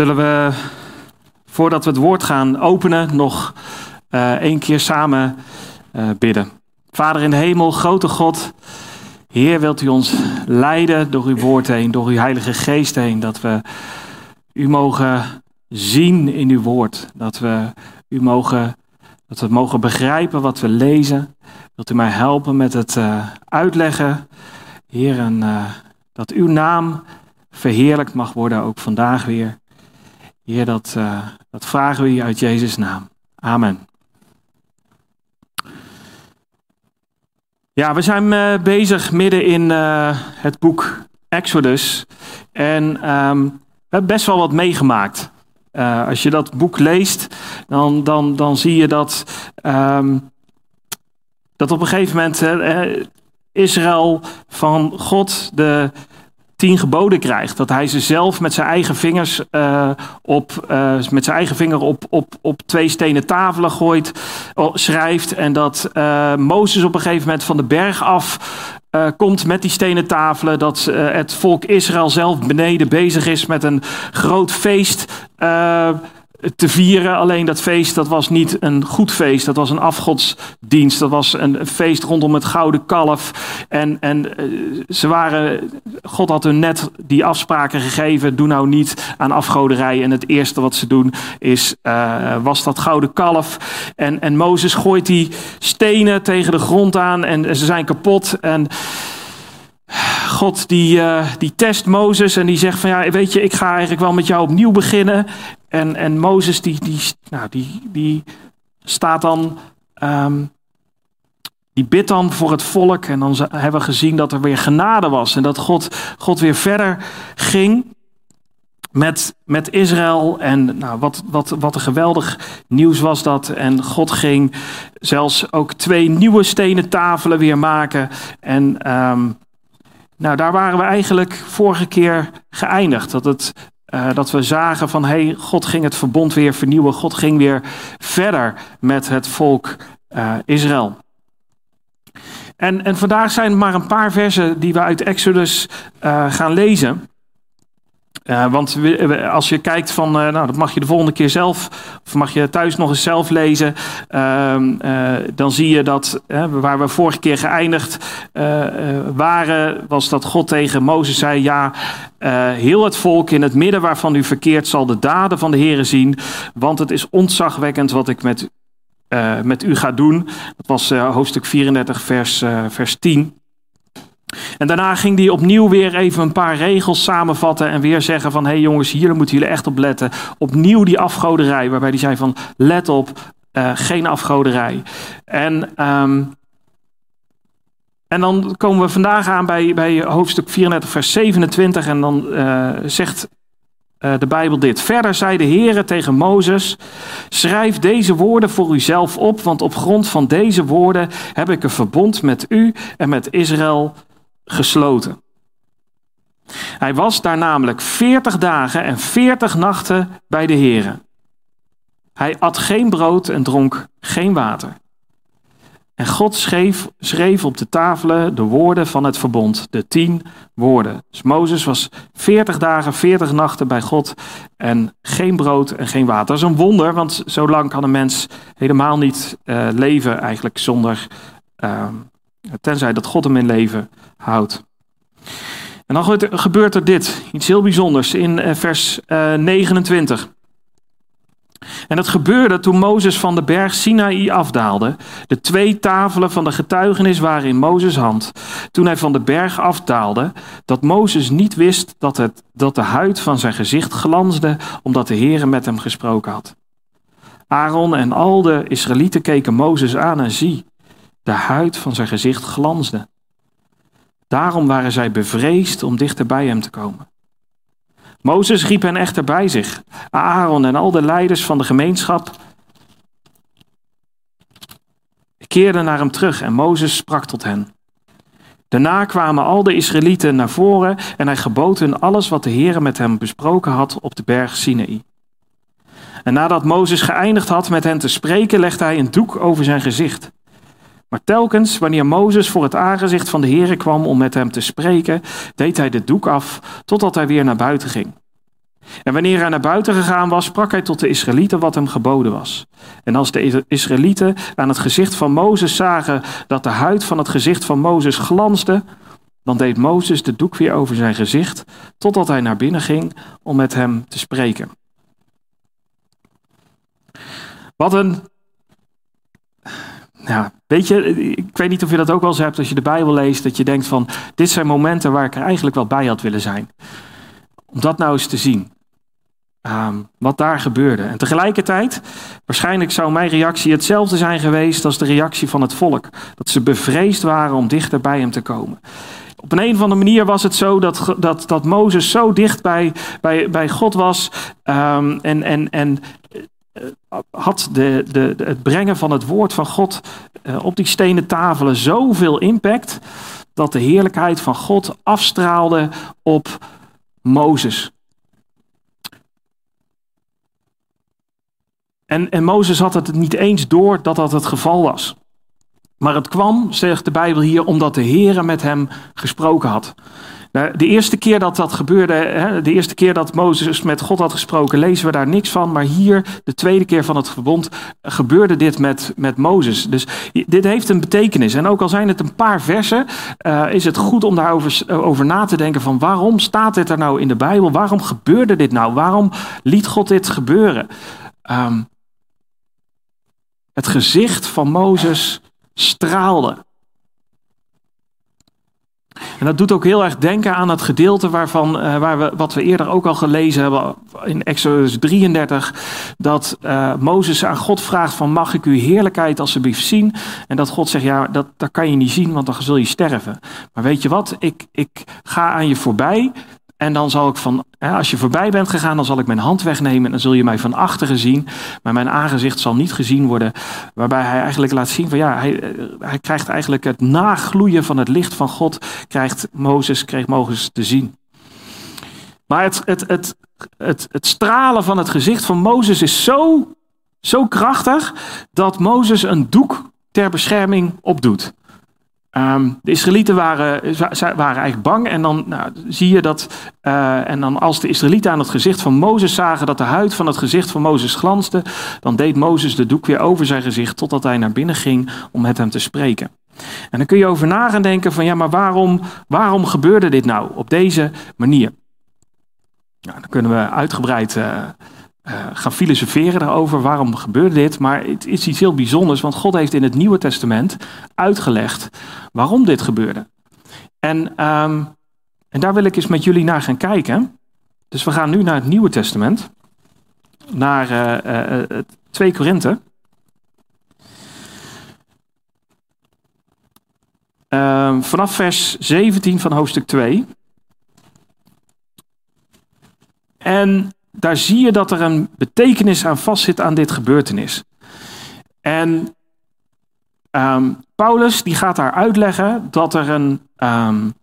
Zullen we, voordat we het woord gaan openen, nog uh, één keer samen uh, bidden. Vader in de hemel, grote God, Heer, wilt u ons leiden door uw woord heen, door uw Heilige Geest heen, dat we u mogen zien in uw woord, dat we u mogen, dat we mogen begrijpen wat we lezen. Wilt u mij helpen met het uh, uitleggen, Heer, en dat uw naam verheerlijkt mag worden, ook vandaag weer. Heer, dat, uh, dat vragen we u uit Jezus' naam. Amen. Ja, we zijn uh, bezig midden in uh, het boek Exodus. En um, we hebben best wel wat meegemaakt. als je dat boek leest, dan, dan, dan zie je dat, um, dat op een gegeven moment Israël van God de tien geboden krijgt. Dat hij ze zelf met zijn eigen vingers uh, op, uh, met zijn eigen vinger op, op, op twee stenen tafelen gooit, schrijft. En dat Mozes op een gegeven moment van de berg af komt met die stenen tafelen. Dat het volk Israël zelf beneden bezig is met een groot feest te vieren. Alleen dat feest, dat was niet een goed feest. Dat was een afgodsdienst. Dat was een feest rondom het gouden kalf. En, en eh, ze waren, God had hun net die afspraken gegeven. Doe nou niet aan afgoderij. En het eerste wat ze doen is, uh, was dat gouden kalf. En, en Mozes gooit die stenen tegen de grond aan. En ze zijn kapot. En... God die, uh, die test Mozes en die zegt van ja, weet je, ik ga eigenlijk wel met jou opnieuw beginnen. En, en Mozes die, die, nou, die, die staat dan, um, die bidt dan voor het volk. En dan hebben we gezien dat er weer genade was. En dat God, God weer verder ging met, met Israël. En nou, wat, wat, wat een geweldig nieuws was dat. En God ging zelfs ook twee nieuwe stenen tafelen weer maken. En um, nou, daar waren we eigenlijk vorige keer geëindigd. Dat het uh, dat we zagen van hey, God ging het verbond weer vernieuwen. God ging weer verder met het volk uh, Israël. En, en vandaag zijn maar een paar versen die we uit Exodus uh, gaan lezen. Uh, want als je kijkt van, uh, nou dat mag je de volgende keer zelf, of mag je thuis nog eens zelf lezen, uh, dan zie je dat waar we vorige keer geëindigd waren, was dat God tegen Mozes zei, ja, heel het volk in het midden waarvan u verkeert zal de daden van de Heeren zien, want het is ontzagwekkend wat ik met, met u ga doen. Dat was hoofdstuk 34, vers, vers 10. En daarna ging hij opnieuw weer even een paar regels samenvatten en weer zeggen van hé hey jongens, hier moeten jullie echt op letten. Opnieuw die afgoderij, waarbij hij zei van let op, uh, geen afgoderij. En, um, en dan komen we vandaag aan bij, bij hoofdstuk 34, vers 27 en dan uh, zegt uh, de Bijbel dit. Verder zei de Heere tegen Mozes, schrijf deze woorden voor uzelf op, want op grond van deze woorden heb ik een verbond met u en met Israël gesloten. Hij was daar namelijk 40 dagen en 40 nachten bij de Heren. Hij at geen brood en dronk geen water. En God schreef, schreef op de tafelen de woorden van het verbond, de tien woorden. Dus Mozes was 40 dagen, 40 nachten bij God en geen brood en geen water. Dat is een wonder, want zo lang kan een mens helemaal niet uh, leven eigenlijk zonder, uh, tenzij dat God hem in leven houdt. En dan gebeurt er dit, iets heel bijzonders in eh, vers 29. Eh, en dat gebeurde toen Mozes van de berg Sinaï afdaalde. De twee tafelen van de getuigenis waren in Mozes hand. Toen hij van de berg afdaalde, dat Mozes niet wist dat, het, dat de huid van zijn gezicht glansde, omdat de Heer met hem gesproken had. Aaron en al de Israëlieten keken Mozes aan en zie, de huid van zijn gezicht glansde. Daarom waren zij bevreesd om dichter bij hem te komen. Mozes riep hen echter bij zich. Aaron en al de leiders van de gemeenschap keerden naar hem terug en Mozes sprak tot hen. Daarna kwamen al de Israëlieten naar voren en hij gebood hun alles wat de Heer met hem besproken had op de berg Sinaï. En nadat Mozes geëindigd had met hen te spreken, legde hij een doek over zijn gezicht. Maar telkens wanneer Mozes voor het aangezicht van de Heere kwam om met hem te spreken, deed hij de doek af totdat hij weer naar buiten ging. En wanneer hij naar buiten gegaan was, sprak hij tot de Israëlieten wat hem geboden was. En als de Israëlieten aan het gezicht van Mozes zagen dat de huid van het gezicht van Mozes glansde, dan deed Mozes de doek weer over zijn gezicht, totdat hij naar binnen ging om met hem te spreken. Wat een. Ja, weet je, ik weet niet of je dat ook wel eens hebt als je de Bijbel leest, dat je denkt van, dit zijn momenten waar ik er eigenlijk wel bij had willen zijn. Om dat nou eens te zien. Ehm, wat daar gebeurde. En tegelijkertijd, waarschijnlijk zou mijn reactie hetzelfde zijn geweest als de reactie van het volk. Dat ze bevreesd waren om dichter bij hem te komen. Op een, een of andere manier was het zo dat, dat, dat Mozes zo dicht bij, bij, bij God was um, en, en, en had de, de, het brengen van het woord van God uh, op die stenen tafelen zoveel impact dat de heerlijkheid van God afstraalde op Mozes. En, en Mozes had het niet eens door dat dat het geval was. Maar het kwam, zegt de Bijbel hier, omdat de Heer met hem gesproken had. Nou, de eerste keer dat dat gebeurde, de eerste keer dat Mozes met God had gesproken, lezen we daar niks van. Maar hier, de tweede keer van het verbond, gebeurde dit met, met Mozes. Dus dit heeft een betekenis. En ook al zijn het een paar versen, uh, is het goed om daarover over na te denken van waarom staat dit er nou in de Bijbel? Waarom gebeurde dit nou? Waarom liet God dit gebeuren? Um, het gezicht van Mozes straalde. En dat doet ook heel erg denken aan het gedeelte waarvan, uh, waar we, wat we eerder ook al gelezen hebben in Exodus 33. Dat uh, Mozes aan God vraagt van mag ik uw heerlijkheid alsjeblieft zien? En dat God zegt ja dat, dat kan je niet zien want dan zul je sterven. Maar weet je wat, ik, ik ga aan je voorbij en dan zal ik van, als je voorbij bent gegaan, dan zal ik mijn hand wegnemen en dan zul je mij van achteren zien. Maar mijn aangezicht zal niet gezien worden. Waarbij hij eigenlijk laat zien van ja, hij, eh, hij krijgt eigenlijk het nagloeien van het licht van God, krijgt Mozes, kreeg Mozes te zien. Maar het, het, het, het, het stralen van het gezicht van Mozes is zo, zo krachtig dat Mozes een doek ter bescherming opdoet. Um, de Israëlieten waren, waren eigenlijk bang en dan nou, zie je dat, uh, en dan als de Israëlieten aan het gezicht van Mozes zagen dat de huid van het gezicht van Mozes glansde, dan deed Mozes de doek weer over zijn gezicht totdat hij naar binnen ging om met hem te spreken. En dan kun je over na denken van ja, maar waarom, waarom gebeurde dit nou op deze manier? Nou, dan kunnen we uitgebreid uh, uh, gaan filosoferen daarover. Waarom gebeurde dit? Maar het is iets heel bijzonders, want God heeft in het Nieuwe Testament uitgelegd waarom dit gebeurde. En, um, en daar wil ik eens met jullie naar gaan kijken. Dus we gaan nu naar het Nieuwe Testament, naar uh, uh, 2 Korinthe. Uh, vanaf vers 17 van hoofdstuk 2. En daar zie je dat er een betekenis aan vastzit aan dit gebeurtenis. En um, Paulus die gaat daar uitleggen dat er een. Um,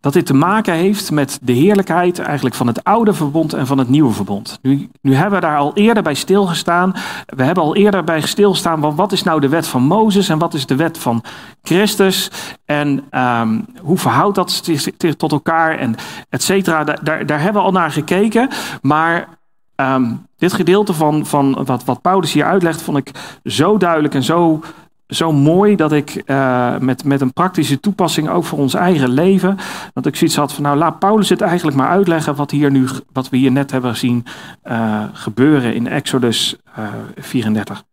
dat dit te maken heeft met de heerlijkheid eigenlijk van het oude verbond en van het nieuwe verbond. Nu, nu hebben we daar al eerder bij stilgestaan. We hebben al eerder bij stilgestaan van wat is nou de wet van Mozes en wat is de wet van Christus. En um, hoe verhoudt dat zich tot elkaar en et cetera. Daar, daar hebben we al naar gekeken. Maar um, dit gedeelte van, van wat, wat Paulus hier uitlegt vond ik zo duidelijk en zo zo mooi dat ik uh, met, met een praktische toepassing ook voor ons eigen leven, dat ik zoiets had van nou laat Paulus het eigenlijk maar uitleggen wat, hier nu, wat we hier net hebben gezien uh, gebeuren in Exodus uh, 34.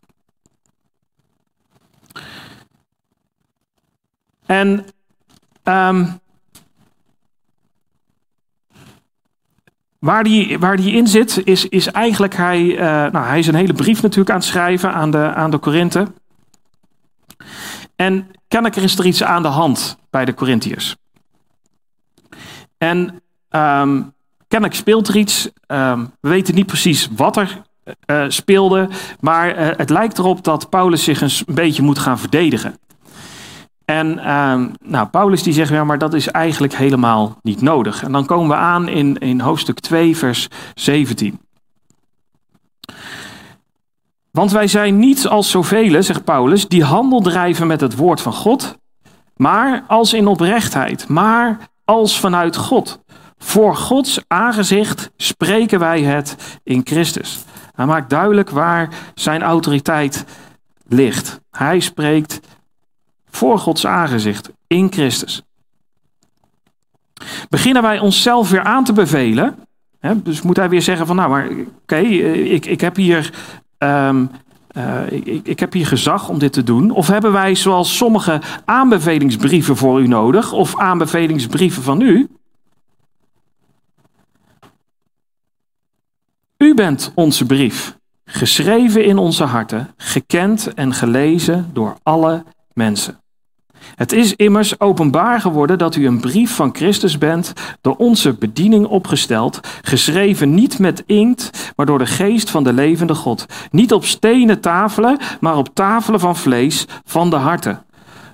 En um, Waar die, waar die in zit, is, is eigenlijk, hij, nou, hij is een hele brief natuurlijk aan het schrijven aan de, aan de Korinthe. En kennelijk is er iets aan de hand bij de Corinthiërs. En um, kennelijk speelt er iets. Um, we weten niet precies wat er uh, speelde. Maar uh, het lijkt erop dat Paulus zich een beetje moet gaan verdedigen. En um, nou, Paulus die zegt, ja, maar dat is eigenlijk helemaal niet nodig. En dan komen we aan in, in hoofdstuk 2, vers 17. Want wij zijn niet als zoveel, zegt Paulus, die handel drijven met het woord van God, maar als in oprechtheid, maar als vanuit God. Voor Gods aangezicht spreken wij het in Christus. Hij maakt duidelijk waar zijn autoriteit ligt. Hij spreekt voor Gods aangezicht in Christus. Beginnen wij onszelf weer aan te bevelen. Dus moet hij weer zeggen van nou maar oké, ik, ik heb hier ehm, uh, ik, ik, heb hier gezag om dit te doen. Of hebben wij zoals sommige aanbevelingsbrieven voor u nodig, of aanbevelingsbrieven van u? U bent onze brief, geschreven in onze harten, gekend en gelezen door alle mensen. Het is immers openbaar geworden dat u een brief van Christus bent, door onze bediening opgesteld, geschreven niet met inkt, maar door de geest van de levende God. Niet op stenen tafelen, maar op tafelen van vlees van de harten.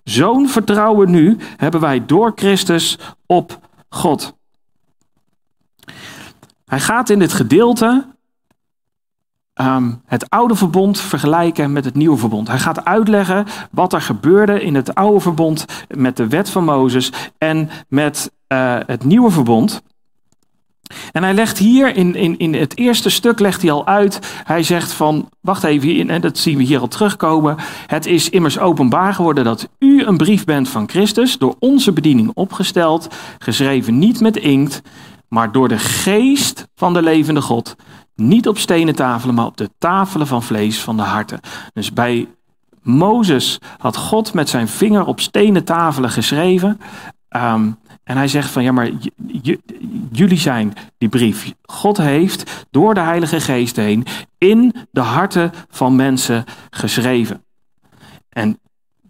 Zo'n vertrouwen nu hebben wij door Christus op God. Hij gaat in dit gedeelte Ehm, het oude verbond vergelijken met het nieuwe verbond. Hij gaat uitleggen wat er gebeurde in het oude verbond met de wet van Mozes en met uh, het nieuwe verbond. En hij legt hier in, in, in het eerste stuk legt hij al uit. Hij zegt van, wacht even, en dat zien we hier al terugkomen. Het is immers openbaar geworden dat u een brief bent van Christus, door onze bediening opgesteld, geschreven niet met inkt, maar door de geest van de levende God niet op stenen tafelen, maar op de tafelen van vlees van de harten. Dus bij Mozes had God met zijn vinger op stenen tafelen geschreven. Um, en hij zegt van ja, maar jullie zijn die brief. God heeft door de Heilige Geest heen in de harten van mensen geschreven. En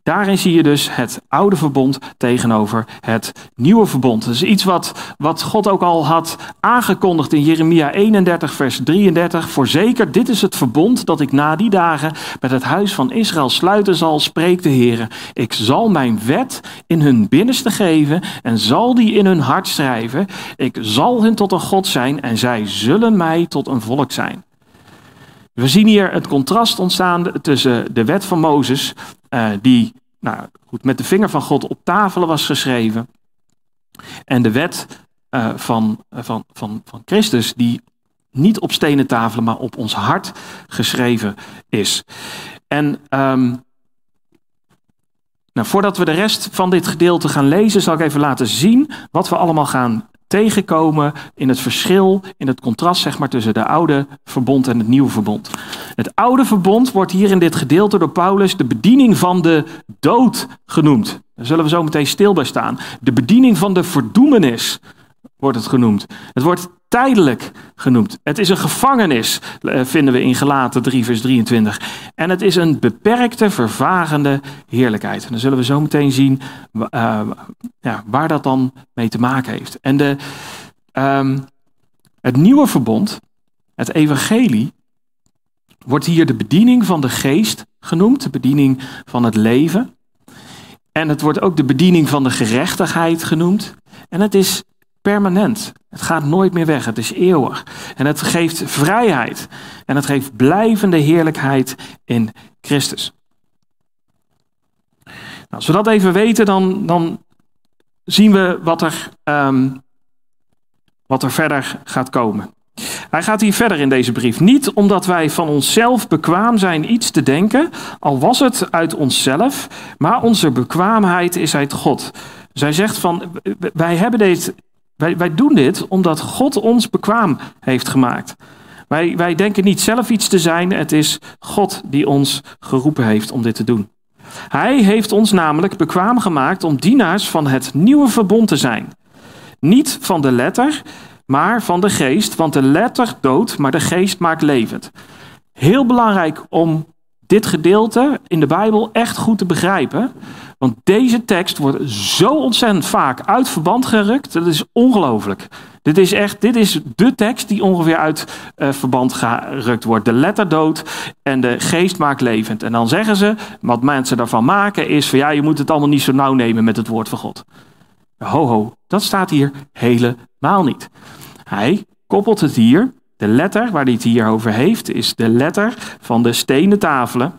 Daarin zie je dus het oude verbond tegenover het nieuwe verbond. Dat is iets wat, wat God ook al had aangekondigd in Jeremia 31, vers 33. Voorzeker, dit is het verbond dat ik na die dagen met het huis van Israël sluiten zal, spreekt de Heer. Ik zal mijn wet in hun binnenste geven en zal die in hun hart schrijven. Ik zal hen tot een God zijn en zij zullen mij tot een volk zijn. We zien hier het contrast ontstaan tussen de wet van Mozes, uh, die nou, goed, met de vinger van God op tafelen was geschreven, en de wet uh, van, van, van, van Christus, die niet op stenen tafelen, maar op ons hart geschreven is. En um, nou, voordat we de rest van dit gedeelte gaan lezen, zal ik even laten zien wat we allemaal gaan tegenkomen in het verschil, in het contrast zeg maar, tussen de oude verbond en het nieuwe verbond. Het oude verbond wordt hier in dit gedeelte door Paulus de bediening van de dood genoemd. Daar zullen we zo meteen stil bij staan. De bediening van de verdoemenis wordt het genoemd. Het wordt tijdelijk genoemd. Het is een gevangenis, eh, vinden we in Gelaten 3, vers 23. En het is een beperkte, vervagende heerlijkheid. En dan zullen we zo meteen zien uh, ja, waar dat dan mee te maken heeft. En de, um, het nieuwe verbond, het evangelie, wordt hier de bediening van de geest genoemd, de bediening van het leven. En het wordt ook de bediening van de gerechtigheid genoemd. En het is permanent. Het gaat nooit meer weg. Het is eeuwig. En het geeft vrijheid. En het geeft blijvende heerlijkheid in Christus. Nou, als we dat even weten, dan, dan zien we wat er, um, wat er verder gaat komen. Hij gaat hier verder in deze brief. Niet omdat wij van onszelf bekwaam zijn iets te denken, al was het uit onszelf, maar onze bekwaamheid is uit God. Zij zegt van, wij hebben dit wij, wij doen dit omdat God ons bekwaam heeft gemaakt. Wij, wij denken niet zelf iets te zijn, het is God die ons geroepen heeft om dit te doen. Hij heeft ons namelijk bekwaam gemaakt om dienaars van het nieuwe verbond te zijn. Niet van de letter, maar van de geest, want de letter doodt, maar de geest maakt levend. Heel belangrijk om dit gedeelte in de Bijbel echt goed te begrijpen. Want deze tekst wordt zo ontzettend vaak uit verband gerukt. Dat is ongelooflijk. Dit is echt, dit is de tekst die ongeveer uit uh, verband gerukt wordt. De letter dood en de geest maakt levend. En dan zeggen ze, wat mensen daarvan maken, is van ja, je moet het allemaal niet zo nauw nemen met het woord van God. Ho ho, dat staat hier helemaal niet. Hij koppelt het hier de letter waar hij het hier over heeft, is de letter van de stenen tafelen.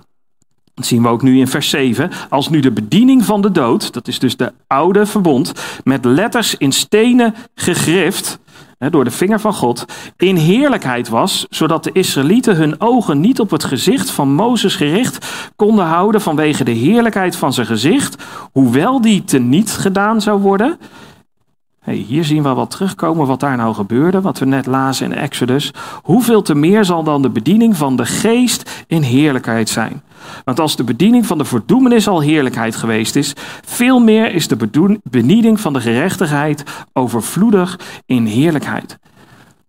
Dat zien we ook nu in vers 7. Als nu de bediening van de dood, dat is dus de oude verbond, met letters in stenen gegrift, door de vinger van God, in heerlijkheid was, zodat de Israëlieten hun ogen niet op het gezicht van Mozes gericht konden houden vanwege de heerlijkheid van zijn gezicht, hoewel die teniet gedaan zou worden. Hey, hier zien we wat terugkomen wat daar nou gebeurde, wat we net lazen in Exodus. Hoeveel te meer zal dan de bediening van de geest in heerlijkheid zijn? Want als de bediening van de verdoemenis al heerlijkheid geweest is, veel meer is de bediening van de gerechtigheid overvloedig in heerlijkheid.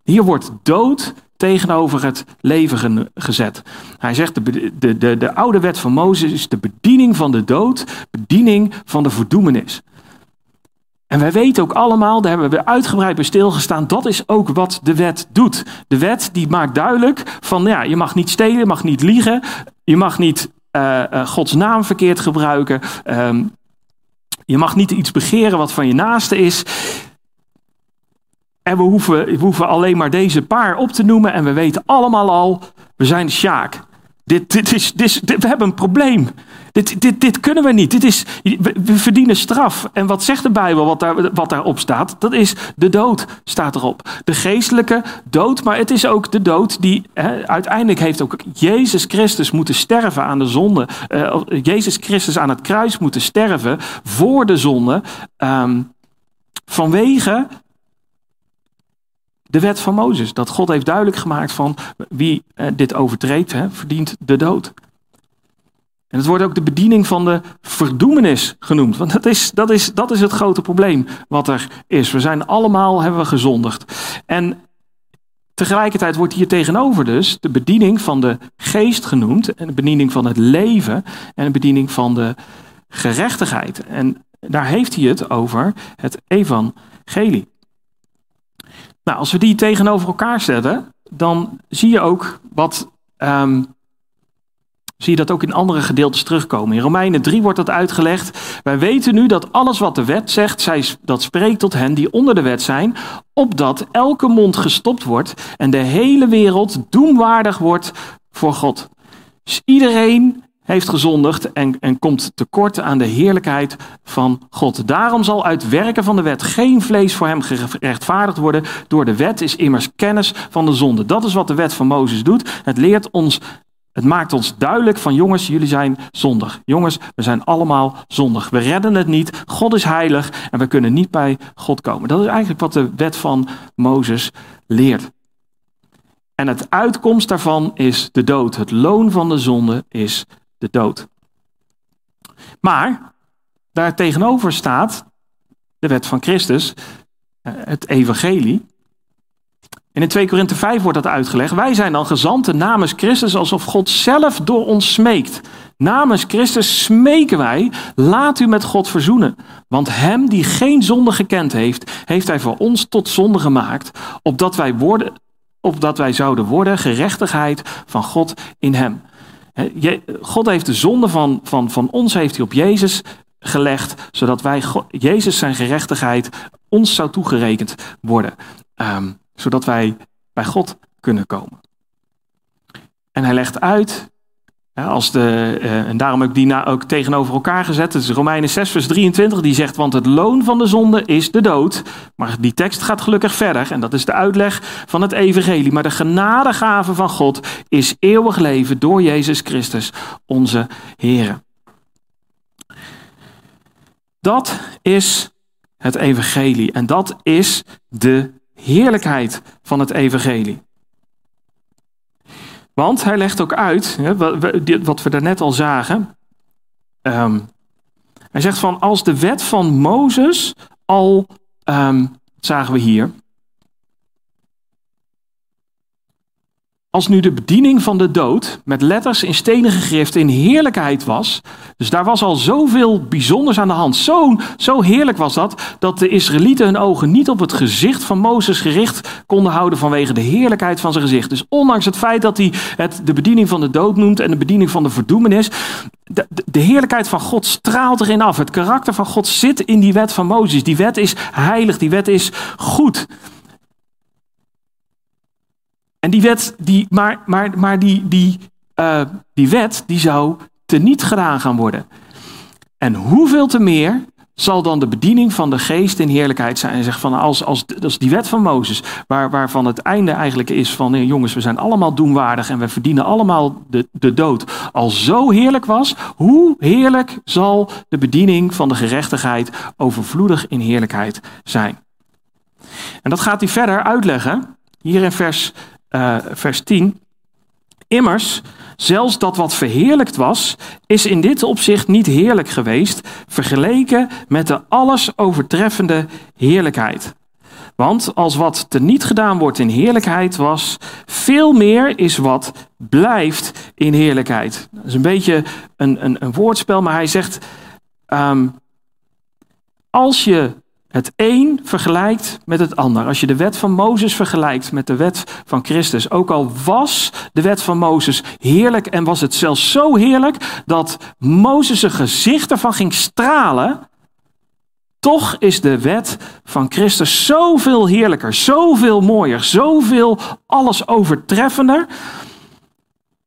Hier wordt dood tegenover het leven gezet. Hij zegt, de, de, de, de oude wet van Mozes is de bediening van de dood, bediening van de verdoemenis. En wij weten ook allemaal, daar hebben we uitgebreid bij stilgestaan, dat is ook wat de wet doet. De wet die maakt duidelijk van, ja, je mag niet stelen, je mag niet liegen, je mag niet uh, uh, Gods naam verkeerd gebruiken, um, je mag niet iets begeren wat van je naaste is. En we hoeven, we hoeven alleen maar deze paar op te noemen en we weten allemaal al, we zijn de Sjaak. Dit, dit dit, we hebben een probleem. Dit, dit, dit kunnen we niet. Dit is, we, verdienen straf. En wat zegt de Bijbel wat, daar, wat daarop staat? Dat is de dood, staat erop. De geestelijke dood, maar het is ook de dood die hè, uiteindelijk heeft ook Jezus Christus moeten sterven aan de zonde. Uh, Jezus Christus aan het kruis moeten sterven voor de zonde. Um, vanwege de wet van Mozes. Dat God heeft duidelijk gemaakt van wie eh, dit overtreedt, verdient de dood. En het wordt ook de bediening van de verdoemenis genoemd. Want dat is, dat, is, dat is het grote probleem wat er is. We zijn allemaal, hebben we gezondigd. En tegelijkertijd wordt hier tegenover dus de bediening van de geest genoemd. En de bediening van het leven. En de bediening van de gerechtigheid. En daar heeft hij het over het evangelie. Nou, als we die tegenover elkaar zetten, dan zie je ook wat. Um, zie je dat ook in andere gedeeltes terugkomen. In Romeinen 3 wordt dat uitgelegd. Wij weten nu dat alles wat de wet zegt, zij, dat spreekt tot hen die onder de wet zijn, opdat elke mond gestopt wordt en de hele wereld doemwaardig wordt voor God. Dus iedereen heeft gezondigd en, en komt tekort aan de heerlijkheid van God. Daarom zal uit werken van de wet geen vlees voor hem gerechtvaardigd worden. Door de wet is immers kennis van de zonde. Dat is wat de wet van Mozes doet. Het leert ons het maakt ons duidelijk van jongens, jullie zijn zondig. Jongens, we zijn allemaal zondig. We redden het niet. God is heilig en we kunnen niet bij God komen. Dat is eigenlijk wat de wet van Mozes leert. En het uitkomst daarvan is de dood. Het loon van de zonde is de dood. Maar daar tegenover staat de wet van Christus, eh, het evangelie. En in 2 Korinthe 5 wordt dat uitgelegd. Wij zijn dan gezanten namens Christus alsof God zelf door ons smeekt. Namens Christus smeken wij, laat u met God verzoenen. Want hem die geen zonde gekend heeft, heeft hij voor ons tot zonde gemaakt, opdat wij, worden, opdat wij zouden worden gerechtigheid van God in hem. God heeft de zonde van, van, van ons heeft hij op Jezus gelegd, zodat wij Jezus zijn gerechtigheid ons zou toegerekend worden, um, zodat wij bij God kunnen komen. En hij legt uit als de, eh, en daarom heb ik die ook tegenover elkaar gezet. Het is Romeinen 6, vers 23, die zegt: Want het loon van de zonde is de dood. Maar die tekst gaat gelukkig verder, en dat is de uitleg van het Evangelie. Maar de genadegave van God is eeuwig leven door Jezus Christus, onze Heer. Dat is het Evangelie, en dat is de heerlijkheid van het Evangelie. Want hij legt ook uit, wat we daarnet al zagen. Ehm, hij zegt van als de wet van Mozes al, um, zagen we hier, Als nu de bediening van de dood met letters in stenen gegrift in heerlijkheid was, dus daar was al zoveel bijzonders aan de hand. Zo, zo heerlijk was dat, dat de Israëlieten hun ogen niet op het gezicht van Mozes gericht konden houden vanwege de heerlijkheid van zijn gezicht. Dus ondanks het feit dat hij het de bediening van de dood noemt en de bediening van de verdoemenis, de, de, heerlijkheid van God straalt erin af. Het karakter van God zit in die wet van Mozes. Die wet is heilig, die wet is goed. En die wet, die, maar, maar, maar die, die, uh, die wet, die zou teniet gedaan gaan worden. En hoeveel te meer zal dan de bediening van de geest in heerlijkheid zijn. En zegt van als, als, als die wet van Mozes, waar, waarvan het einde eigenlijk is van nee, jongens, we zijn allemaal doenwaardig en we verdienen allemaal de, de dood, al zo heerlijk was, hoe heerlijk zal de bediening van de gerechtigheid overvloedig in heerlijkheid zijn. En dat gaat hij verder uitleggen, hier in vers, uh, vers 10. Immers, zelfs dat wat verheerlijkt was, is in dit opzicht niet heerlijk geweest, vergeleken met de alles overtreffende heerlijkheid. Want als wat teniet gedaan wordt in heerlijkheid was, veel meer is wat blijft in heerlijkheid. Dat is een beetje een, een, een woordspel, maar hij zegt, um, als je het een vergelijkt met het ander. Als je de wet van Mozes vergelijkt met de wet van Christus, ook al was de wet van Mozes heerlijk en was het zelfs zo heerlijk dat Mozes' gezicht ervan ging stralen, toch is de wet van Christus zoveel heerlijker, zoveel mooier, zoveel alles overtreffender.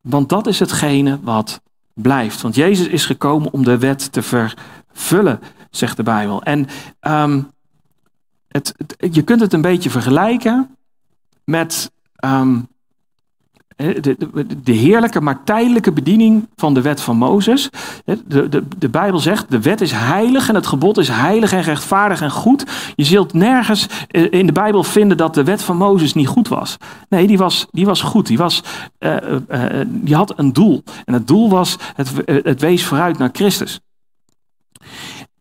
Want dat is hetgene wat blijft. Want Jezus is gekomen om de wet te vervullen, zegt de Bijbel. En um, het, je kunt het een beetje vergelijken met ehm, de, heerlijke maar tijdelijke bediening van de wet van Mozes. De, de, de Bijbel zegt, de wet is heilig en het gebod is heilig en rechtvaardig en goed. Je zult nergens eh, in de Bijbel vinden dat de wet van Mozes niet goed was. Nee, die was, die was goed. Die, was, uh, uh, die had een doel. En het doel was, het, het wees vooruit naar Christus.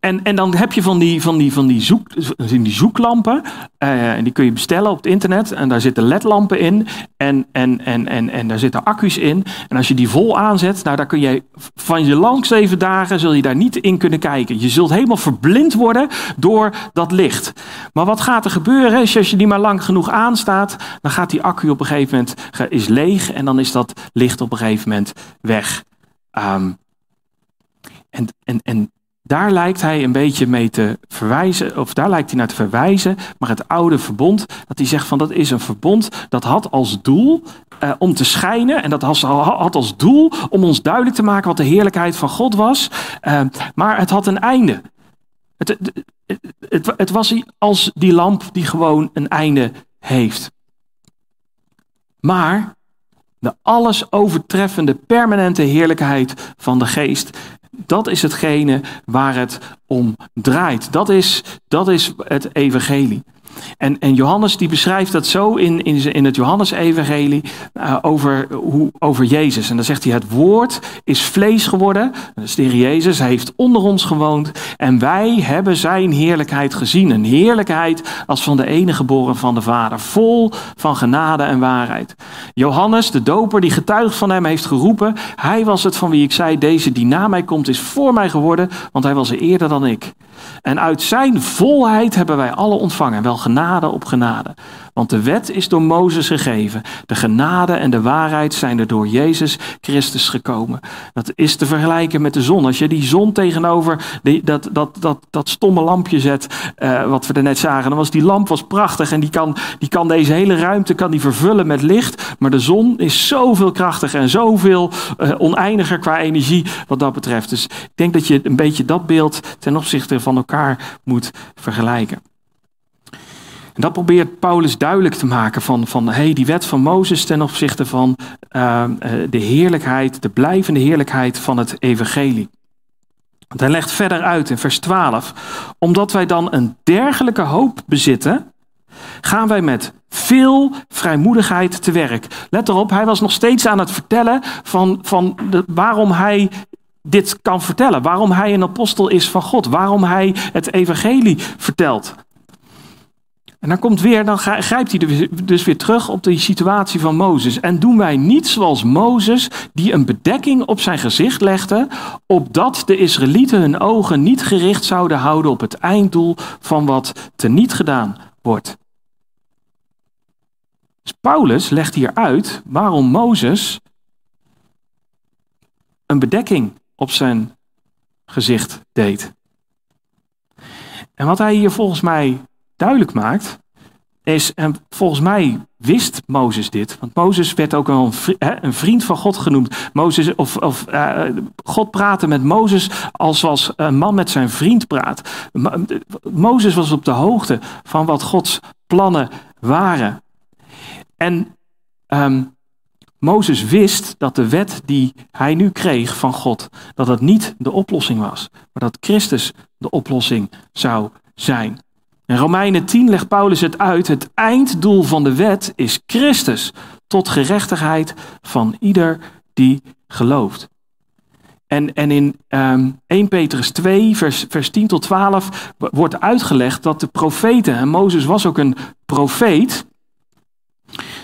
En, en dan heb je van die, van die, van die, zoek, die zoeklampen. En die kun je bestellen op het internet. En daar zitten ledlampen in. En, en, en, en, en daar zitten accu's in. En als je die vol aanzet, nou, daar kun je van je lang zeven dagen zul je daar niet in kunnen kijken. Je zult helemaal verblind worden door dat licht. Maar wat gaat er gebeuren als je die maar lang genoeg aanstaat? Dan gaat die accu op een gegeven moment is leeg. En dan is dat licht op een gegeven moment weg. Um, en, en, en daar lijkt hij een beetje mee te verwijzen, of daar lijkt hij naar te verwijzen, maar het oude verbond, dat hij zegt van dat is een verbond dat had als doel eh, om te schijnen en dat had als doel om ons duidelijk te maken wat de heerlijkheid van God was, uh, maar het had een einde. Het, het, het, het was als die lamp die gewoon een einde heeft. Maar de alles overtreffende permanente heerlijkheid van de geest, dat is hetgene waar het om draait. Dat is, dat is het evangelie. En, en Johannes die beschrijft dat zo in, in, in het Johannes-evangelie uh, over, hoe, over Jezus. En dan zegt hij, het woord is vlees geworden. Dat de Heer Jezus, hij heeft onder ons gewoond. En wij hebben zijn heerlijkheid gezien. Een heerlijkheid als van de enige geboren van de Vader. Vol van genade en waarheid. Johannes, de doper die getuigd van hem heeft geroepen. Hij was het van wie ik zei, deze die na mij komt is voor mij geworden. Want hij was er eerder dan ik. En uit zijn volheid hebben wij alle ontvangen, wel genade op genade. Want de wet is door Mozes gegeven. De genade en de waarheid zijn er door Jezus Christus gekomen. Dat is te vergelijken met de zon. Als je die zon tegenover die, dat, dat, dat, dat stomme lampje zet, uh, wat we er net zagen, dan was die lamp was prachtig en die kan, die kan deze hele ruimte kan die vervullen met licht. Maar de zon is zoveel krachtiger en zoveel uh, oneindiger qua energie wat dat betreft. Dus ik denk dat je een beetje dat beeld ten opzichte van elkaar moet vergelijken. En dat probeert Paulus duidelijk te maken van, van hey, die wet van Mozes ten opzichte van uh, de heerlijkheid, de blijvende heerlijkheid van het evangelie. Want hij legt verder uit in vers 12, omdat wij dan een dergelijke hoop bezitten, gaan wij met veel vrijmoedigheid te werk. Let erop, hij was nog steeds aan het vertellen van, van de, waarom hij dit kan vertellen. Waarom hij een apostel is van God. Waarom hij het evangelie vertelt. En dan komt weer, dan grijpt hij dus weer terug op de situatie van Mozes. En doen wij niet zoals Mozes, die een bedekking op zijn gezicht legde, opdat de Israëlieten hun ogen niet gericht zouden houden op het einddoel van wat teniet gedaan wordt. Dus Paulus legt hier uit waarom Mozes een bedekking op zijn gezicht deed. En wat hij hier volgens mij duidelijk maakt, is, en volgens mij wist Mozes dit, want Mozes werd ook een, vriend van God genoemd. Mozes, of, of uh, God praatte met Mozes als een man met zijn vriend praat. Mozes was op de hoogte van wat Gods plannen waren. En um, Mozes wist dat de wet die hij nu kreeg van God, dat dat niet de oplossing was, maar dat Christus de oplossing zou zijn. In Romeinen 10 legt Paulus het uit. Het einddoel van de wet is Christus tot gerechtigheid van ieder die gelooft. En, en in um, ehm, 1 Petrus 2, vers, vers 10 tot 12 wordt uitgelegd dat de profeten, en Mozes was ook een profeet,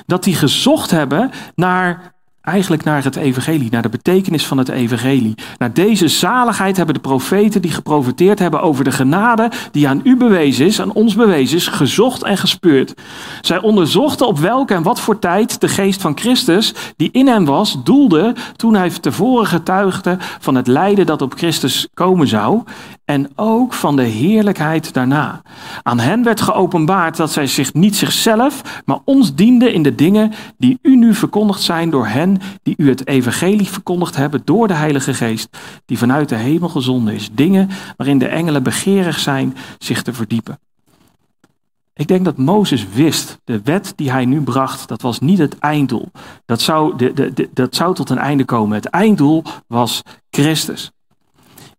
dat die gezocht hebben naar eigenlijk naar het evangelie, naar de betekenis van het evangelie. Naar deze zaligheid hebben de profeten die geprofeteerd hebben over de genade die aan u bewezen is, aan ons bewezen is, gezocht en gespeurd. Zij onderzochten op welke en wat voor tijd de geest van Christus, die in hem was, doelde toen hij tevoren getuigde van het lijden dat op Christus komen zou en ook van de heerlijkheid daarna. Aan hen werd geopenbaard dat zij zich niet zichzelf, maar ons dienden in de dingen die u nu verkondigd zijn door hen die u het evangelie verkondigd hebben door de Heilige Geest, die vanuit de hemel gezonden is. Dingen waarin de engelen begeerig zijn zich te verdiepen. Ik denk dat Mozes wist, de wet die hij nu bracht, dat was niet het einddoel. Dat zou, de, de, dat zou tot een einde komen. Het einddoel was Christus.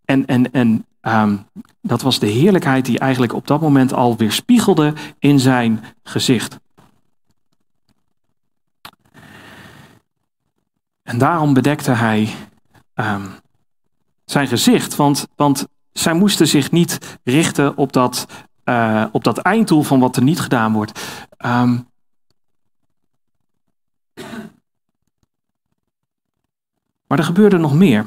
En, en, en um, dat was de heerlijkheid die eigenlijk op dat moment al weer spiegelde in zijn gezicht. En daarom bedekte hij um, zijn gezicht, want, want zij moesten zich niet richten op dat, uh, op dat einddoel van wat er niet gedaan wordt. Um, maar er gebeurde nog meer.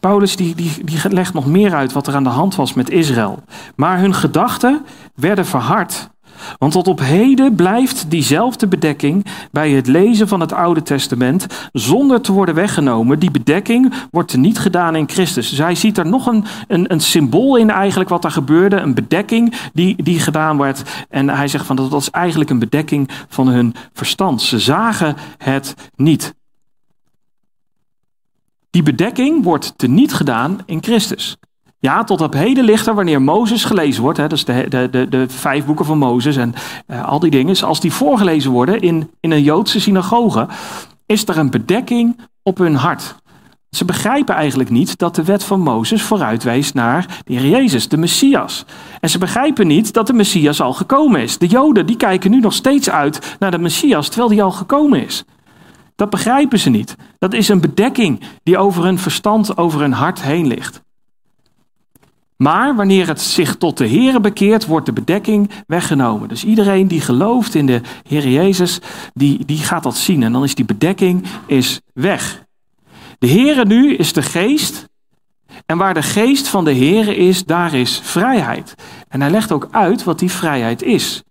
Paulus die, die, die legt nog meer uit wat er aan de hand was met Israël. Maar hun gedachten werden verhard. Want tot op heden blijft diezelfde bedekking bij het lezen van het Oude Testament zonder te worden weggenomen. Die bedekking wordt niet gedaan in Christus. Zij ziet er nog een, een, een symbool in eigenlijk wat er gebeurde. Een bedekking die, die gedaan werd. En hij zegt van dat was eigenlijk een bedekking van hun verstand. Ze zagen het niet. Die bedekking wordt teniet gedaan in Christus. Ja, tot op heden ligt er wanneer Mozes gelezen wordt, hè, dus de, de, de, de vijf boeken van Mozes en uh, al die dingen, als die voorgelezen worden in, in een Joodse synagoge, is er een bedekking op hun hart. Ze begrijpen eigenlijk niet dat de wet van Mozes vooruitwijst naar de Heer Jezus, de Messias. En ze begrijpen niet dat de Messias al gekomen is. De Joden die kijken nu nog steeds uit naar de Messias terwijl die al gekomen is. Dat begrijpen ze niet. Dat is een bedekking die over hun verstand, over hun hart heen ligt. Maar wanneer het zich tot de Heer bekeert, wordt de bedekking weggenomen. Dus iedereen die gelooft in de Heer Jezus, die, die gaat dat zien. En dan is die bedekking is weg. De Heer nu is de geest. En waar de geest van de Heer is, daar is vrijheid. En hij legt ook uit wat die vrijheid is.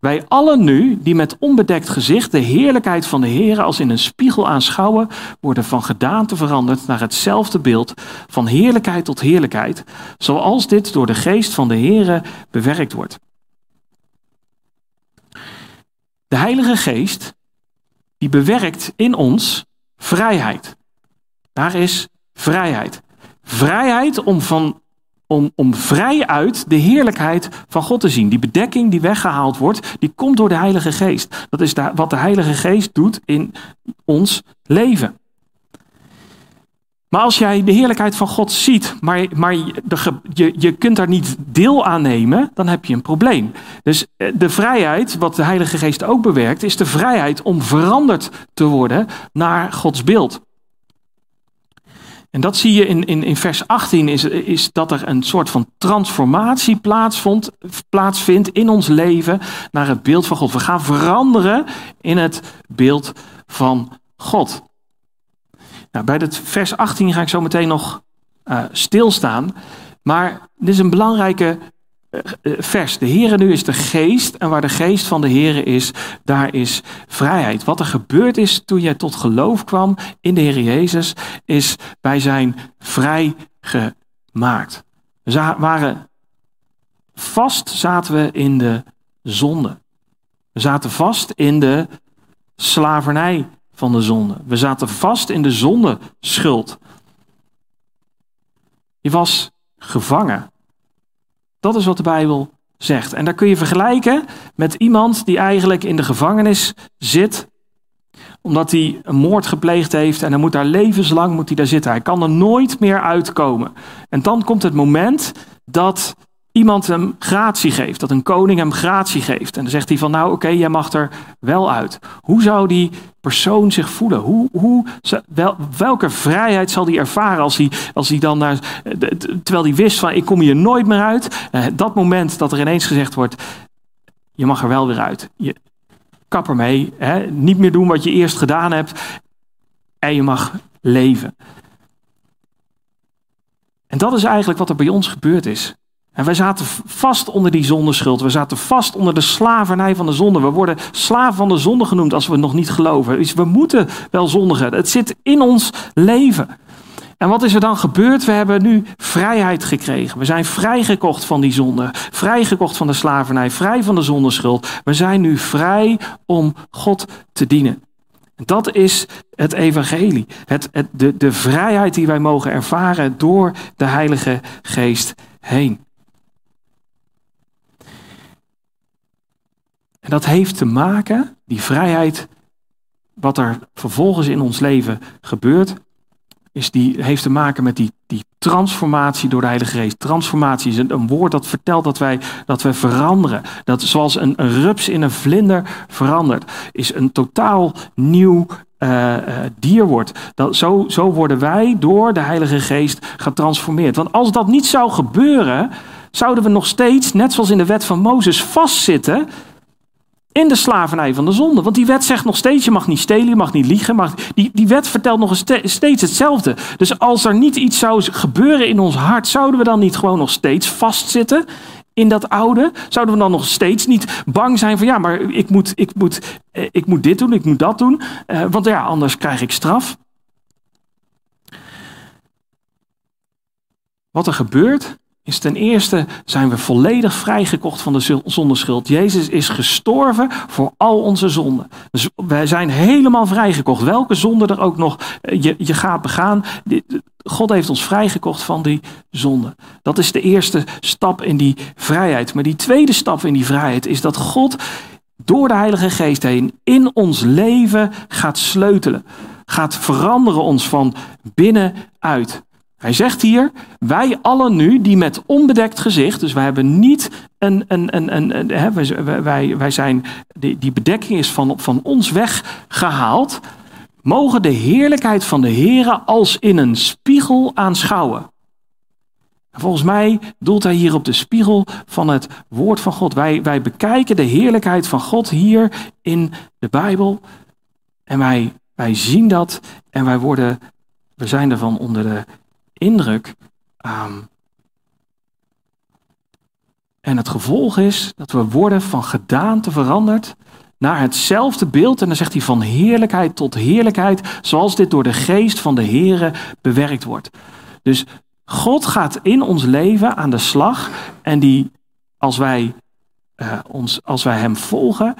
Wij allen nu, die met onbedekt gezicht de heerlijkheid van de Heer als in een spiegel aanschouwen, worden van gedaante veranderd naar hetzelfde beeld, van heerlijkheid tot heerlijkheid, zoals dit door de geest van de Heer bewerkt wordt. De Heilige Geest, die bewerkt in ons vrijheid. Daar is vrijheid. Vrijheid om van om, om vrij uit de heerlijkheid van God te zien. Die bedekking die weggehaald wordt, die komt door de Heilige Geest. Dat is wat de Heilige Geest doet in ons leven. Maar als jij de heerlijkheid van God ziet, maar, maar je, je kunt daar niet deel aan nemen, dan heb je een probleem. Dus eh, de vrijheid, wat de Heilige Geest ook bewerkt, is de vrijheid om veranderd te worden naar Gods beeld. En dat zie je in, in, in vers 18, is, is dat er een soort van transformatie plaatsvond, plaatsvindt in ons leven naar het beeld van God. We gaan veranderen in het beeld van God. Nou, bij het vers 18 ga ik zo meteen nog uh, stilstaan. Maar dit is een belangrijke eh, eh, vers. De Heere nu is de geest en waar de geest van de Heere is, daar is vrijheid. Wat er gebeurd is toen jij tot geloof kwam in de Heer Jezus, is wij zijn vrijgemaakt. We waren vast zaten we in de zonde. We zaten vast in de slavernij van de zonde. We zaten vast in de zondeschuld. Je was gevangen. Dat is wat de Bijbel zegt. En daar kun je vergelijken met iemand die eigenlijk in de gevangenis zit omdat hij een moord gepleegd heeft en hij moet daar levenslang moet hij daar zitten. Hij kan er nooit meer uitkomen. En dan komt het moment dat iemand hem gratie geeft, dat een koning hem gratie geeft. En dan zegt hij van nou oké, jij mag er wel uit. Hoe zou die persoon zich voelen? Hoe, hoe, wel, welke vrijheid zal hij ervaren als hij, als hij dan naar, terwijl hij wist van ik kom hier nooit meer uit. Eh, dat moment dat er ineens gezegd wordt, je mag er wel weer uit. Je, kap ermee, hè? niet meer doen wat je eerst gedaan hebt en je mag leven. En dat is eigenlijk wat er bij ons gebeurd is. En wij zaten vast onder die zondeschuld. We zaten vast onder de slavernij van de zonde. We worden slaven van de zonde genoemd als we nog niet geloven. Dus we moeten wel zondigen. Het zit in ons leven. En wat is er dan gebeurd? We hebben nu vrijheid gekregen. We zijn vrijgekocht van die zonde. Vrijgekocht van de slavernij. Vrij van de zondeschuld. We zijn nu vrij om God te dienen. Dat is het evangelie. Het, de, de vrijheid die wij mogen ervaren door de Heilige Geest heen. En dat heeft te maken, die vrijheid, wat er vervolgens in ons leven gebeurt, is die, heeft te maken met die, die transformatie door de Heilige Geest. Transformatie is een, een woord dat vertelt dat wij, dat wij veranderen. Dat zoals een, een rups in een vlinder verandert, is een totaal nieuw uh, dier wordt. Dat, zo, zo worden wij door de Heilige Geest getransformeerd. Want als dat niet zou gebeuren, zouden we nog steeds, net zoals in de wet van Mozes, vastzitten in de slavernij van de zonde. Want die wet zegt nog steeds, je mag niet stelen, je mag niet liegen. Mag, die, die wet vertelt nog steeds hetzelfde. Dus als er niet iets zou gebeuren in ons hart, zouden we dan niet gewoon nog steeds vastzitten in dat oude? Zouden we dan nog steeds niet bang zijn van ja, maar ik moet, ik moet, eh, ik moet dit doen, ik moet dat doen. Uh, want ja, anders krijg ik straf. Wat er gebeurt, is ten eerste zijn we volledig vrijgekocht van de zondeschuld. Jezus is gestorven voor al onze zonden. Dus wij zijn helemaal vrijgekocht. Welke zonde er ook nog eh, je, je gaat begaan. God heeft ons vrijgekocht van die zonde. Dat is de eerste stap in die vrijheid. Maar die tweede stap in die vrijheid is dat God door de Heilige Geest heen in ons leven gaat sleutelen. Gaat veranderen ons van binnenuit. Hij zegt hier, wij allen nu die met onbedekt gezicht, dus wij hebben niet een, een, een, een, hè, wij, wij, wij zijn, die, die bedekking is van, van ons weggehaald, mogen de heerlijkheid van de Here als in een spiegel aanschouwen. Volgens mij doelt hij hier op de spiegel van het woord van God. Wij, wij bekijken de heerlijkheid van God hier in de Bijbel. En wij, wij zien dat en wij worden, we zijn ervan onder de indruk. Um, en het gevolg is dat we worden van gedaante veranderd naar hetzelfde beeld. En dan zegt hij van heerlijkheid tot heerlijkheid, zoals dit door de geest van de Here bewerkt wordt. Dus God gaat in ons leven aan de slag en die, als wij, uh, ons, als wij Hem volgen,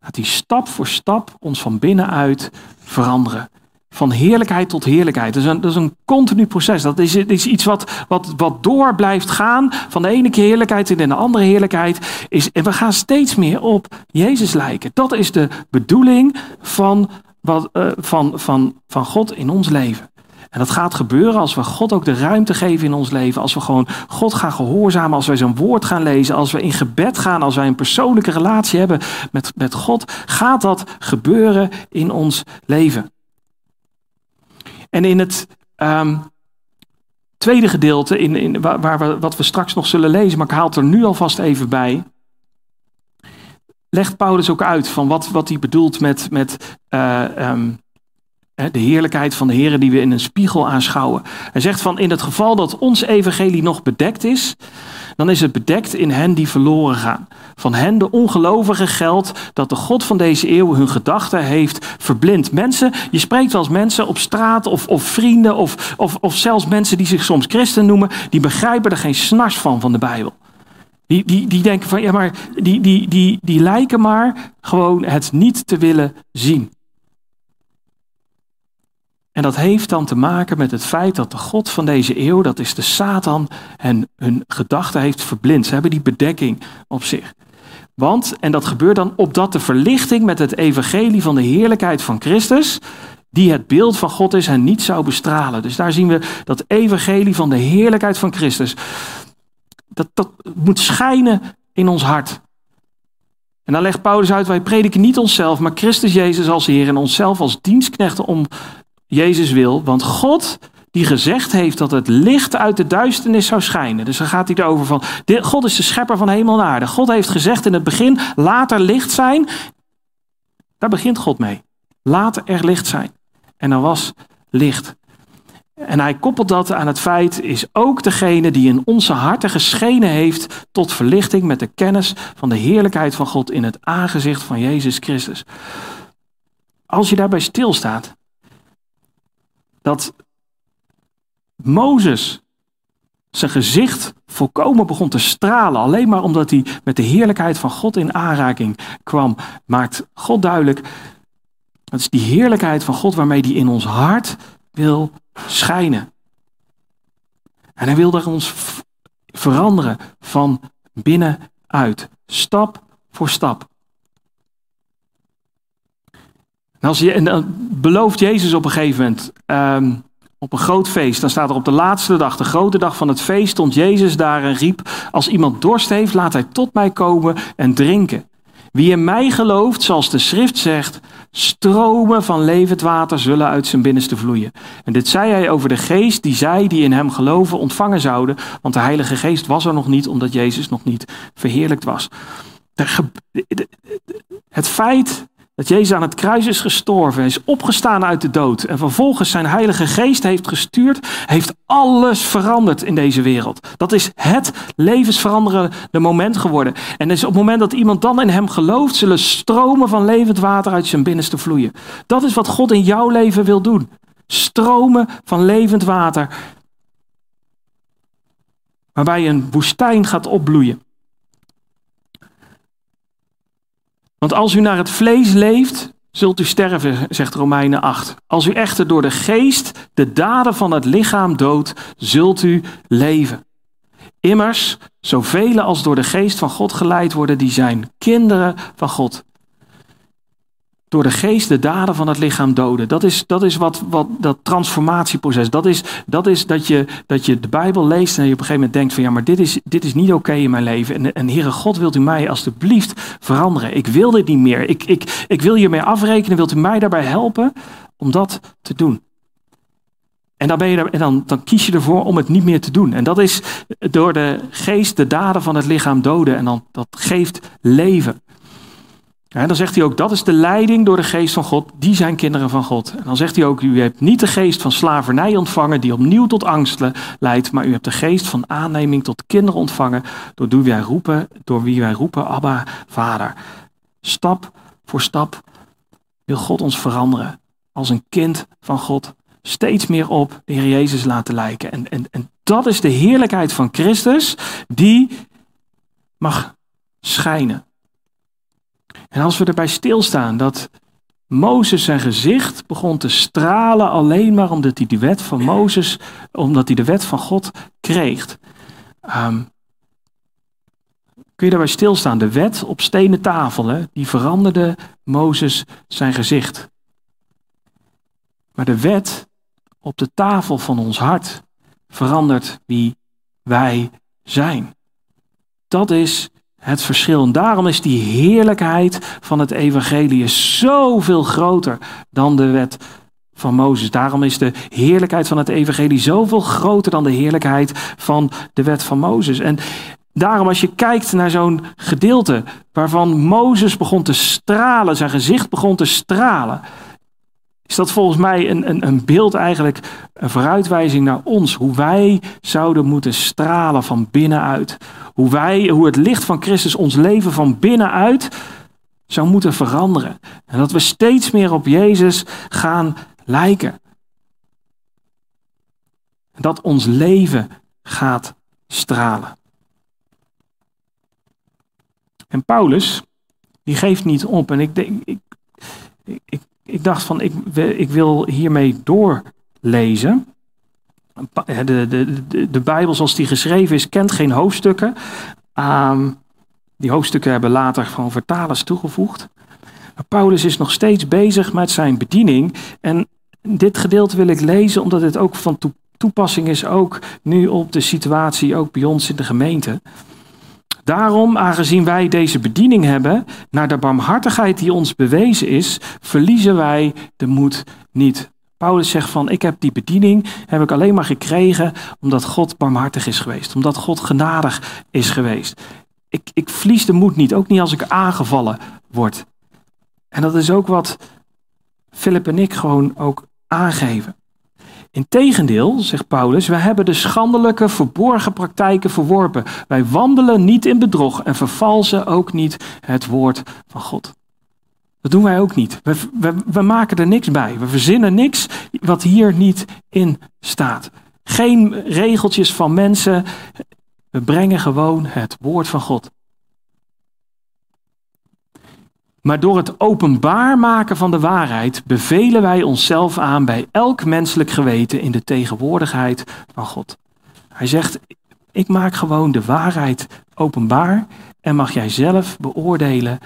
gaat hij stap voor stap ons van binnenuit veranderen. Van heerlijkheid tot heerlijkheid. Dat is een, dat is een continu proces. Dat is, iets wat, wat, door blijft gaan. Van de ene keer heerlijkheid in de andere heerlijkheid. Is, en we gaan steeds meer op Jezus lijken. Dat is de bedoeling van, wat, uh, van, van, van God in ons leven. En dat gaat gebeuren als we God ook de ruimte geven in ons leven. Als we gewoon God gaan gehoorzamen. Als wij zijn woord gaan lezen. Als we in gebed gaan. Als wij een persoonlijke relatie hebben met, met God. Gaat dat gebeuren in ons leven. En in het um, tweede gedeelte, in, in, waar, we, wat we straks nog zullen lezen, maar ik haal het er nu alvast even bij. Legt Paulus ook uit van wat, wat hij bedoelt met, met uh, um, de heerlijkheid van de Heer die we in een spiegel aanschouwen. Hij zegt van in het geval dat ons evangelie nog bedekt is, dan is het bedekt in hen die verloren gaan. Van hen, de ongelovigen, geldt dat de God van deze eeuw hun gedachten heeft verblind. Mensen, je spreekt eens mensen op straat of, of vrienden of, of, of zelfs mensen die zich soms christen noemen, die begrijpen er geen snars van van de Bijbel. Die, die, die denken van, ja maar, die, die, die, die lijken maar gewoon het niet te willen zien. En dat heeft dan te maken met het feit dat de God van deze eeuw, dat is de Satan, en hun gedachten heeft verblind. Ze hebben die bedekking op zich. Want, en dat gebeurt dan opdat de verlichting met het evangelie van de heerlijkheid van Christus, die het beeld van God is, hen niet zou bestralen. Dus daar zien we dat evangelie van de heerlijkheid van Christus. Dat, dat moet schijnen in ons hart. En dan legt Paulus uit, wij prediken niet onszelf, maar Christus Jezus als Heer en onszelf als dienstknechten om Jezus wil. Want God die gezegd heeft dat het licht uit de duisternis zou schijnen. Dus dan gaat hij erover van, God is de schepper van hemel en aarde. God heeft gezegd in het begin, laat er licht zijn. Daar begint God mee. Laat er licht zijn. En er was licht. En hij koppelt dat aan het feit, is ook degene die in onze harten geschenen heeft tot verlichting met de kennis van de heerlijkheid van God in het aangezicht van Jezus Christus. Als je daarbij stilstaat, dat Mozes zijn gezicht volkomen begon te stralen, alleen maar omdat hij met de heerlijkheid van God in aanraking kwam, maakt God duidelijk, dat is die heerlijkheid van God waarmee hij in ons hart wil schijnen. En hij wil er ons veranderen van binnenuit, stap voor stap. En, als je, en dan belooft Jezus op een gegeven moment, ehm, op een groot feest, dan staat er op de laatste dag, de grote dag van het feest, stond Jezus daar en riep, als iemand dorst heeft, laat hij tot mij komen en drinken. Wie in mij gelooft, zoals de schrift zegt, stromen van levend water zullen uit zijn binnenste vloeien. En dit zei hij over de geest die zij die in hem geloven ontvangen zouden, want de Heilige Geest was er nog niet omdat Jezus nog niet verheerlijkt was. Het feit dat Jezus aan het kruis is gestorven, is opgestaan uit de dood en vervolgens zijn Heilige Geest heeft gestuurd, heeft alles veranderd in deze wereld. Dat is het levensveranderende moment geworden. En is op het moment dat iemand dan in hem gelooft, zullen stromen van levend water uit zijn binnenste vloeien. Dat is wat God in jouw leven wil doen. Stromen van levend water. Waarbij een woestijn gaat opbloeien. Want als u naar het vlees leeft, zult u sterven, zegt Romeinen 8. Als u echter door de geest de daden van het lichaam doodt, zult u leven. Immers, zoveel als door de geest van God geleid worden, die zijn kinderen van God door de geest de daden van het lichaam doden. Dat is, dat is wat, wat dat transformatieproces. Dat is, dat is dat, je, dat je de Bijbel leest en je op een gegeven moment denkt van ja, maar dit is, dit is niet oké in mijn leven. En, en Heere God, wilt u mij alstublieft veranderen? Ik wil dit niet meer. Ik, ik, ik wil hiermee afrekenen. Wilt u mij daarbij helpen om dat te doen? En, dan, ben je er, en dan, dan kies je ervoor om het niet meer te doen. En dat is door de geest de daden van het lichaam doden. En dan, dat geeft leven. En dan zegt hij ook, dat is de leiding door de geest van God, die zijn kinderen van God. En dan zegt hij ook, u hebt niet de geest van slavernij ontvangen, die opnieuw tot angst leidt, maar u hebt de geest van aanneming tot kinderen ontvangen, door wie wij roepen, door wie wij roepen, Abba, Vader. Stap voor stap wil God ons veranderen als een kind van God. Steeds meer op de Heer Jezus laten lijken. En, en, en dat is de heerlijkheid van Christus, die mag schijnen. En als we erbij stilstaan dat Mozes zijn gezicht begon te stralen alleen maar omdat hij de wet van Mozes, omdat hij de wet van God kreeg. Um, kun je daarbij stilstaan? De wet op stenen tafel, die veranderde Mozes zijn gezicht. Maar de wet op de tafel van ons hart verandert wie wij zijn. Dat is het verschil. En daarom is die heerlijkheid van het evangelie zoveel groter dan de wet van Mozes. Daarom is de heerlijkheid van het evangelie zoveel groter dan de heerlijkheid van de wet van Mozes. En daarom als je kijkt naar zo'n gedeelte waarvan Mozes begon te stralen, zijn gezicht begon te stralen, is dat volgens mij een, een, een beeld eigenlijk, een vooruitwijzing naar ons. Hoe wij zouden moeten stralen van binnenuit. Hoe, wij, hoe het licht van Christus ons leven van binnenuit zou moeten veranderen. En dat we steeds meer op Jezus gaan lijken. Dat ons leven gaat stralen. En Paulus, die geeft niet op. En ik, denk, ik, ik, ik dacht van, ik, ik wil hiermee doorlezen. De, de, de, Bijbel zoals die geschreven is, kent geen hoofdstukken. Um, die hoofdstukken hebben later gewoon vertalers toegevoegd. Maar Paulus is nog steeds bezig met zijn bediening. En dit gedeelte wil ik lezen omdat het ook van toepassing is, ook nu op de situatie, ook bij ons in de gemeente. Daarom, aangezien wij deze bediening hebben, naar de barmhartigheid die ons bewezen is, verliezen wij de moed niet. Paulus zegt van, ik heb die bediening, heb ik alleen maar gekregen omdat God barmhartig is geweest, omdat God genadig is geweest. Ik, ik verlies de moed niet, ook niet als ik aangevallen word. En dat is ook wat Philip en ik gewoon ook aangeven. Integendeel, zegt Paulus, wij hebben de schandelijke verborgen praktijken verworpen. Wij wandelen niet in bedrog en vervalsen ook niet het woord van God. Dat doen wij ook niet. We, we, we, maken er niks bij. We verzinnen niks wat hier niet in staat. Geen regeltjes van mensen. We brengen gewoon het woord van God. Maar door het openbaar maken van de waarheid bevelen wij onszelf aan bij elk menselijk geweten in de tegenwoordigheid van God. Hij zegt, ik maak gewoon de waarheid openbaar en mag jij zelf beoordelen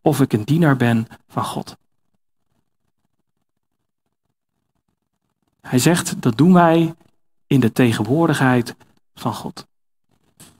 of ik een dienaar ben van God. Hij zegt, dat doen wij in de tegenwoordigheid van God.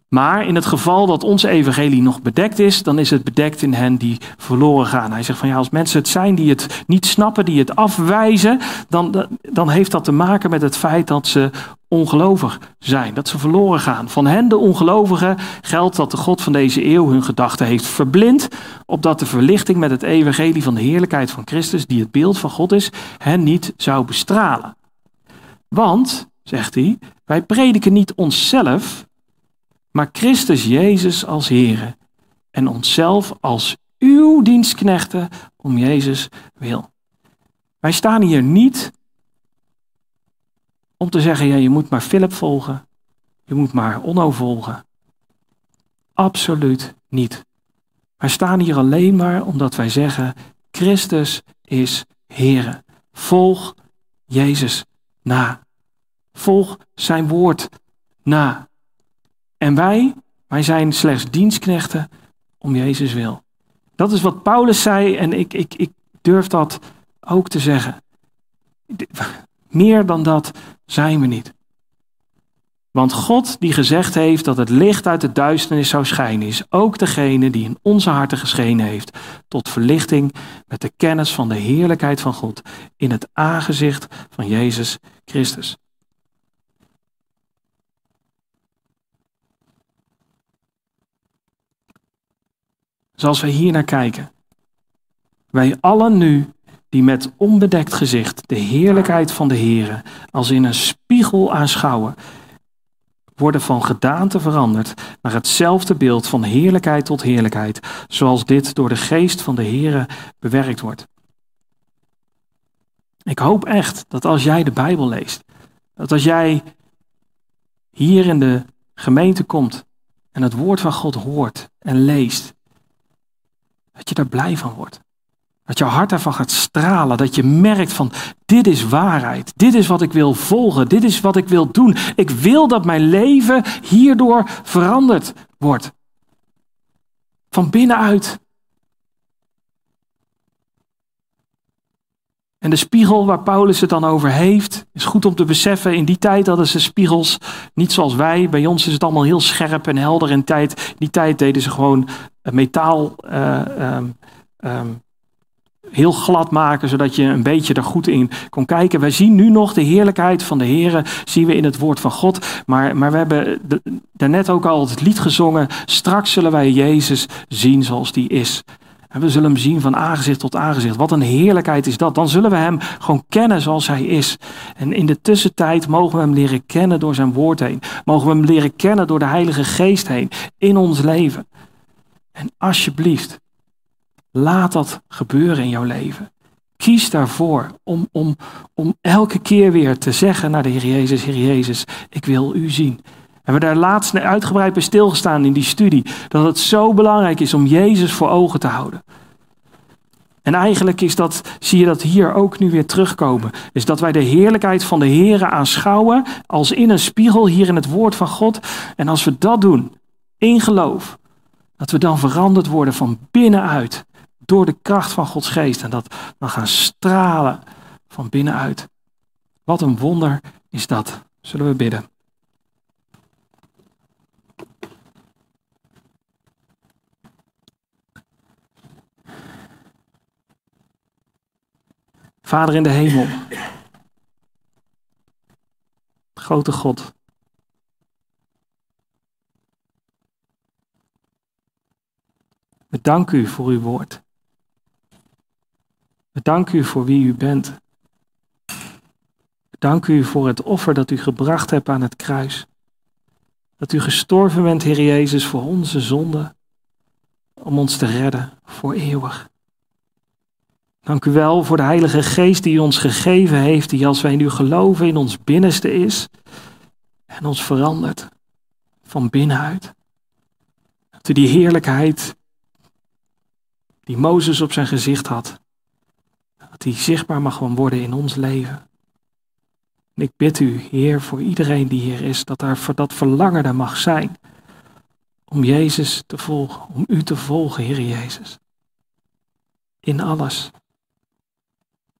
Maar in het geval dat onze evangelie nog bedekt is, dan is het bedekt in hen die verloren gaan. Hij zegt van ja, als mensen het zijn die het niet snappen, die het afwijzen, dan, dan heeft dat te maken met het feit dat ze ongelovig zijn, dat ze verloren gaan. Van hen, de ongelovigen, geldt dat de God van deze eeuw hun gedachten heeft verblind, opdat de verlichting met het evangelie van de heerlijkheid van Christus, die het beeld van God is, hen niet zou bestralen. Want, zegt hij, wij prediken niet onszelf, maar Christus Jezus als Heere en onszelf als uw dienstknechten om Jezus wil. Wij staan hier niet om te zeggen, ja, je moet maar Philip volgen, je moet maar Onno volgen. Absoluut niet. Wij staan hier alleen maar omdat wij zeggen, Christus is Heere. Volg Jezus na. Volg zijn woord na. En wij, wij zijn slechts dienstknechten om Jezus wil. Dat is wat Paulus zei en ik, ik, ik durf dat ook te zeggen. Meer dan dat zijn we niet. Want God die gezegd heeft dat het licht uit de duisternis zou schijnen, is ook degene die in onze harten geschenen heeft tot verlichting met de kennis van de heerlijkheid van God in het aangezicht van Jezus Christus. Zoals we hier naar kijken. Wij allen nu, die met onbedekt gezicht de heerlijkheid van de Heere als in een spiegel aanschouwen, worden van gedaante veranderd naar hetzelfde beeld van heerlijkheid tot heerlijkheid, zoals dit door de geest van de Heere bewerkt wordt. Ik hoop echt dat als jij de Bijbel leest, dat als jij hier in de gemeente komt en het woord van God hoort en leest, dat je daar blij van wordt. Dat je hart ervan gaat stralen. Dat je merkt van dit is waarheid. Dit is wat ik wil volgen. Dit is wat ik wil doen. Ik wil dat mijn leven hierdoor veranderd wordt. Van binnenuit. En de spiegel waar Paulus het dan over heeft, is goed om te beseffen. In die tijd hadden ze spiegels niet zoals wij. Bij ons is het allemaal heel scherp en helder in tijd. In die tijd deden ze gewoon metaal uh, um, heel glad maken, zodat je een beetje er goed in kon kijken. Wij zien nu nog de heerlijkheid van de Heer, zien we in het woord van God. Maar, maar we hebben daarnet ook al het lied gezongen. Straks zullen wij Jezus zien zoals die is. En we zullen hem zien van aangezicht tot aangezicht. Wat een heerlijkheid is dat. Dan zullen we hem gewoon kennen zoals hij is. En in de tussentijd mogen we hem leren kennen door zijn woord heen. Mogen we hem leren kennen door de Heilige Geest heen in ons leven. En alsjeblieft, laat dat gebeuren in jouw leven. Kies daarvoor om, om, om elke keer weer te zeggen naar de Heer Jezus, Heer Jezus, ik wil u zien. We hebben daar laatst uitgebreid bij stilgestaan in die studie. Dat het zo belangrijk is om Jezus voor ogen te houden. En eigenlijk is dat, zie je dat hier ook nu weer terugkomen. Is dat wij de heerlijkheid van de Here aanschouwen als in een spiegel hier in het woord van God. En als we dat doen, in geloof, dat we dan veranderd worden van binnenuit. Door de kracht van Gods geest. En dat we gaan stralen van binnenuit. Wat een wonder is dat. Zullen we bidden. Vader in de hemel. Grote God. We u voor uw woord. We u voor wie u bent. We u voor het offer dat u gebracht hebt aan het kruis. Dat u gestorven bent, Heer Jezus, voor onze zonden, om ons te redden voor eeuwig. Dank u wel voor de Heilige Geest die u ons gegeven heeft, die als wij nu geloven in ons binnenste is en ons verandert van binnenuit. Dat u die heerlijkheid die Mozes op zijn gezicht had, dat die zichtbaar mag worden in ons leven. En ik bid u, Heer, voor iedereen die hier is, dat er dat verlangen er mag zijn om Jezus te volgen, om u te volgen, Heer Jezus. In alles.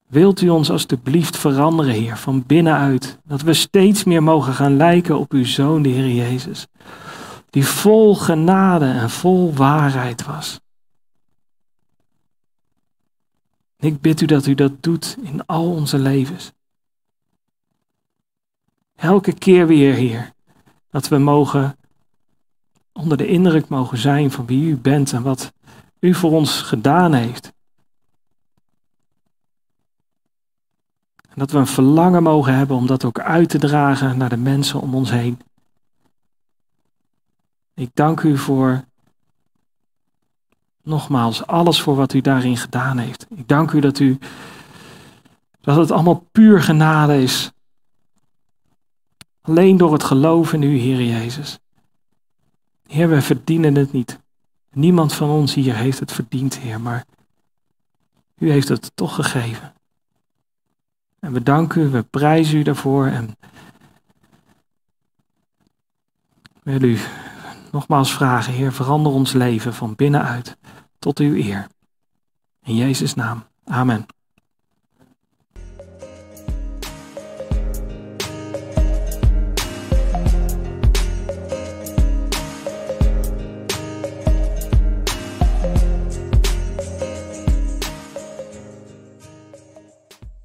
Wilt u ons alstublieft veranderen, Heer, van binnenuit, dat we steeds meer mogen gaan lijken op uw Zoon, de Heer Jezus, die vol genade en vol waarheid was. Ik bid u dat u dat doet in al onze levens. Elke keer weer, Heer, dat we mogen onder de indruk mogen zijn van wie u bent en wat u voor ons gedaan heeft. En dat we een verlangen mogen hebben om dat ook uit te dragen naar de mensen om ons heen. Ik dank u voor nogmaals alles voor wat u daarin gedaan heeft. Ik dank u dat u dat het allemaal puur genade is. Alleen door het geloof in u, Heer Jezus. Heer, we verdienen het niet. Niemand van ons hier heeft het verdiend, Heer, maar u heeft het toch gegeven. En we danken u, we prijzen u daarvoor en wil u nogmaals vragen, Heer, verander ons leven van binnenuit tot uw eer. In Jezus' naam. Amen.